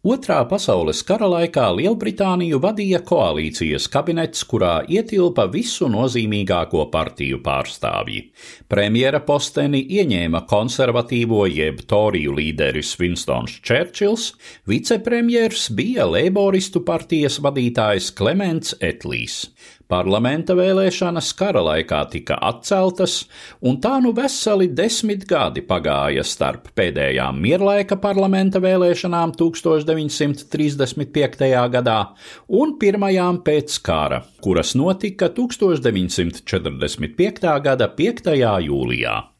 Otrā pasaules kara laikā Lielbritāniju vadīja koalīcijas kabinets, kurā ietilpa visu nozīmīgāko partiju pārstāvji. Premjera posteni ieņēma konservatīvo jeb toriju līderis Winstons Čērčils, vicepremjers bija Leiboristu partijas vadītājs Klements Etlijs. Parlamenta vēlēšanas kara laikā tika atceltas, un tā nu veseli desmit gadi pagāja starp pēdējām mierlaika parlamenta vēlēšanām 1935. gadā un pirmajām pēc kara, kuras notika 1945. gada 5. jūlijā.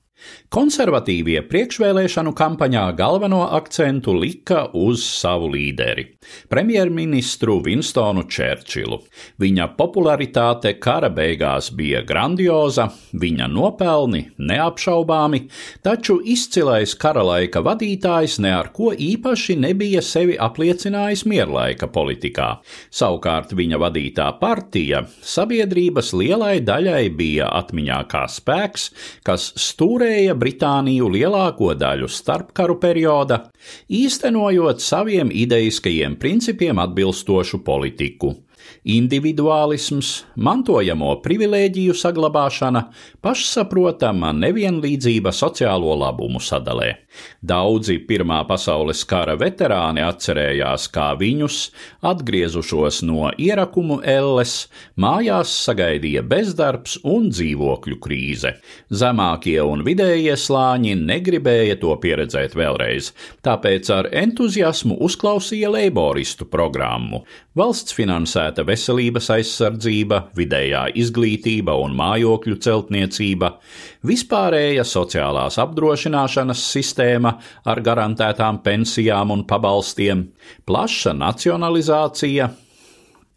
Konservatīvie priekšvēlēšanu kampaņā galveno akcentu lika uz savu līderi - premjerministru Winstonu Čērčilu. Viņa popularitāte kara beigās bija grandioza, viņa nopelni neapšaubāmi, taču izcilais kara laika vadītājs ne ar ko īpaši nebija sevi apliecinājis mierlaika politikā. Savukārt viņa vadītā partija sabiedrības lielai daļai bija atmiņā kā spēks, kas stūrē uzvarēja Britāniju lielāko daļu starpkaru perioda, īstenojot saviem ideiskajiem principiem atbilstošu politiku individuālisms, mantojamo privilēģiju saglabāšana, pašsaprotama nevienlīdzība sociālo labumu sadalē. Daudzi Pirmā pasaules kara veterāni atcerējās, kā viņus, atgriezušos no ierakumu elles, mājās sagaidīja bezdarbs un dzīvokļu krīze. Zemākie un vidējie slāņi negribēja to pieredzēt vēlreiz, tāpēc ar entuziasmu uzklausīja leiboristu programmu. Valsts finansēta veselības aizsardzība, vidējā izglītība un mājokļu celtniecība, vispārēja sociālās apdrošināšanas sistēma ar garantētām pensijām un pabalstiem, plaša nacionalizācija,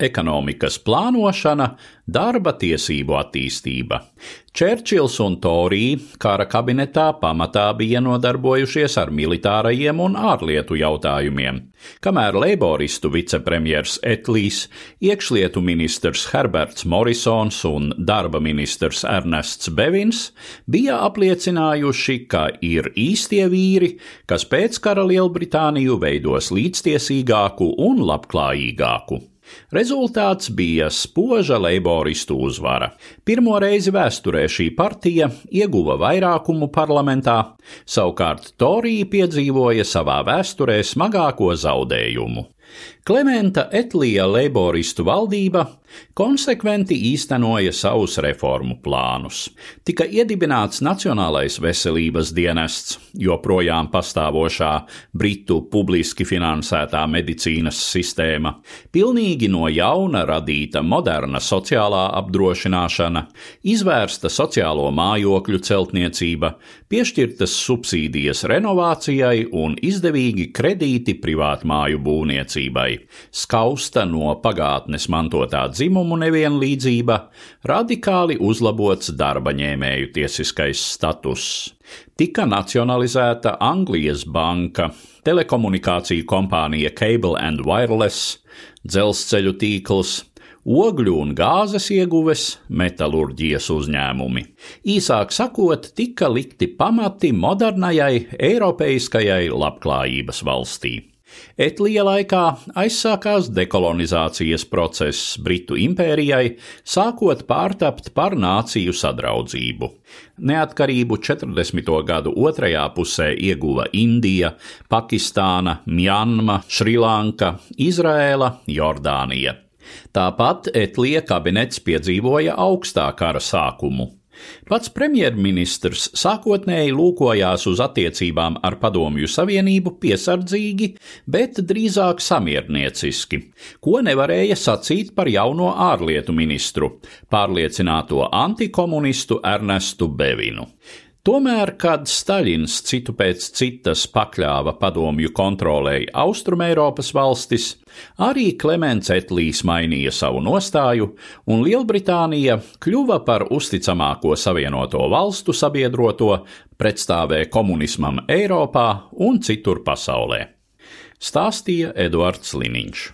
ekonomikas plānošana, darba tiesību attīstība. Čērčils un Torija kara kabinetā pamatā bija nodarbojušies ar militārajiem un ārlietu jautājumiem, kamēr leiboristu vicepremjers Etlijs, iekšlietu ministrs Herberts Morisons un darba ministrs Ernests Bevins bija apliecinājuši, ka ir īstie vīri, kas pēc kara Lielbritāniju veidos līdztiesīgāku un labklājīgāku. Rezultāts bija spoža leiboristu uzvara. Pirmo reizi vēsturē šī partija ieguva vairākumu parlamentā, savukārt Torija piedzīvoja savā vēsturē smagāko zaudējumu. Klementa Etlija leiboristu valdība konsekventi īstenoja savus reformu plānus. Tika iedibināts Nacionālais veselības dienests, joprojām pastāvošā Britu publiski finansētā medicīnas sistēma, pilnīgi no jauna radīta moderna sociālā apdrošināšana, izvērsta sociālo mājokļu celtniecība, piešķirtas subsīdijas renovācijai un izdevīgi kredīti privātmāju būvniecībai skausta no pagātnes mantotā dzimumu nevienlīdzība, radikāli uzlabots darba ņēmēju tiesiskais status. Tika nacionalizēta Anglijas banka, telekomunikāciju kompānija Cable and Wireless, dzelzceļu tīkls, ogļu un gāzes ieguves, metālurģijas uzņēmumi. Īsāk sakot, tika likti pamati modernajai, eiropeiskajai labklājības valstī. Etlija laikā aizsākās dekolonizācijas process Britu impērijai, sākot pārtapt par nāciju sadraudzību. Neatkarību 40. gadu otrajā pusē ieguva Indija, Pakistāna, Mjanma, Šrilanka, Izraēla, Jordānija. Tāpat Etlija kabinets piedzīvoja augstā kara sākumu. Pats premjerministrs sākotnēji lūkojās uz attiecībām ar Padomju Savienību piesardzīgi, bet drīzāk samiernieciski, ko nevarēja sacīt par jauno ārlietu ministru, pārliecināto antikomunistu Ernestu Bevinu. Tomēr, kad Staļins citu pēc citas pakļāva padomju kontrolēji Austrumēropas valstis, arī Klemens Etlīs mainīja savu nostāju, un Lielbritānija kļuva par uzticamāko savienoto valstu sabiedroto pretstāvē komunismam Eiropā un citur pasaulē. Stāstīja Eduards Liniņš.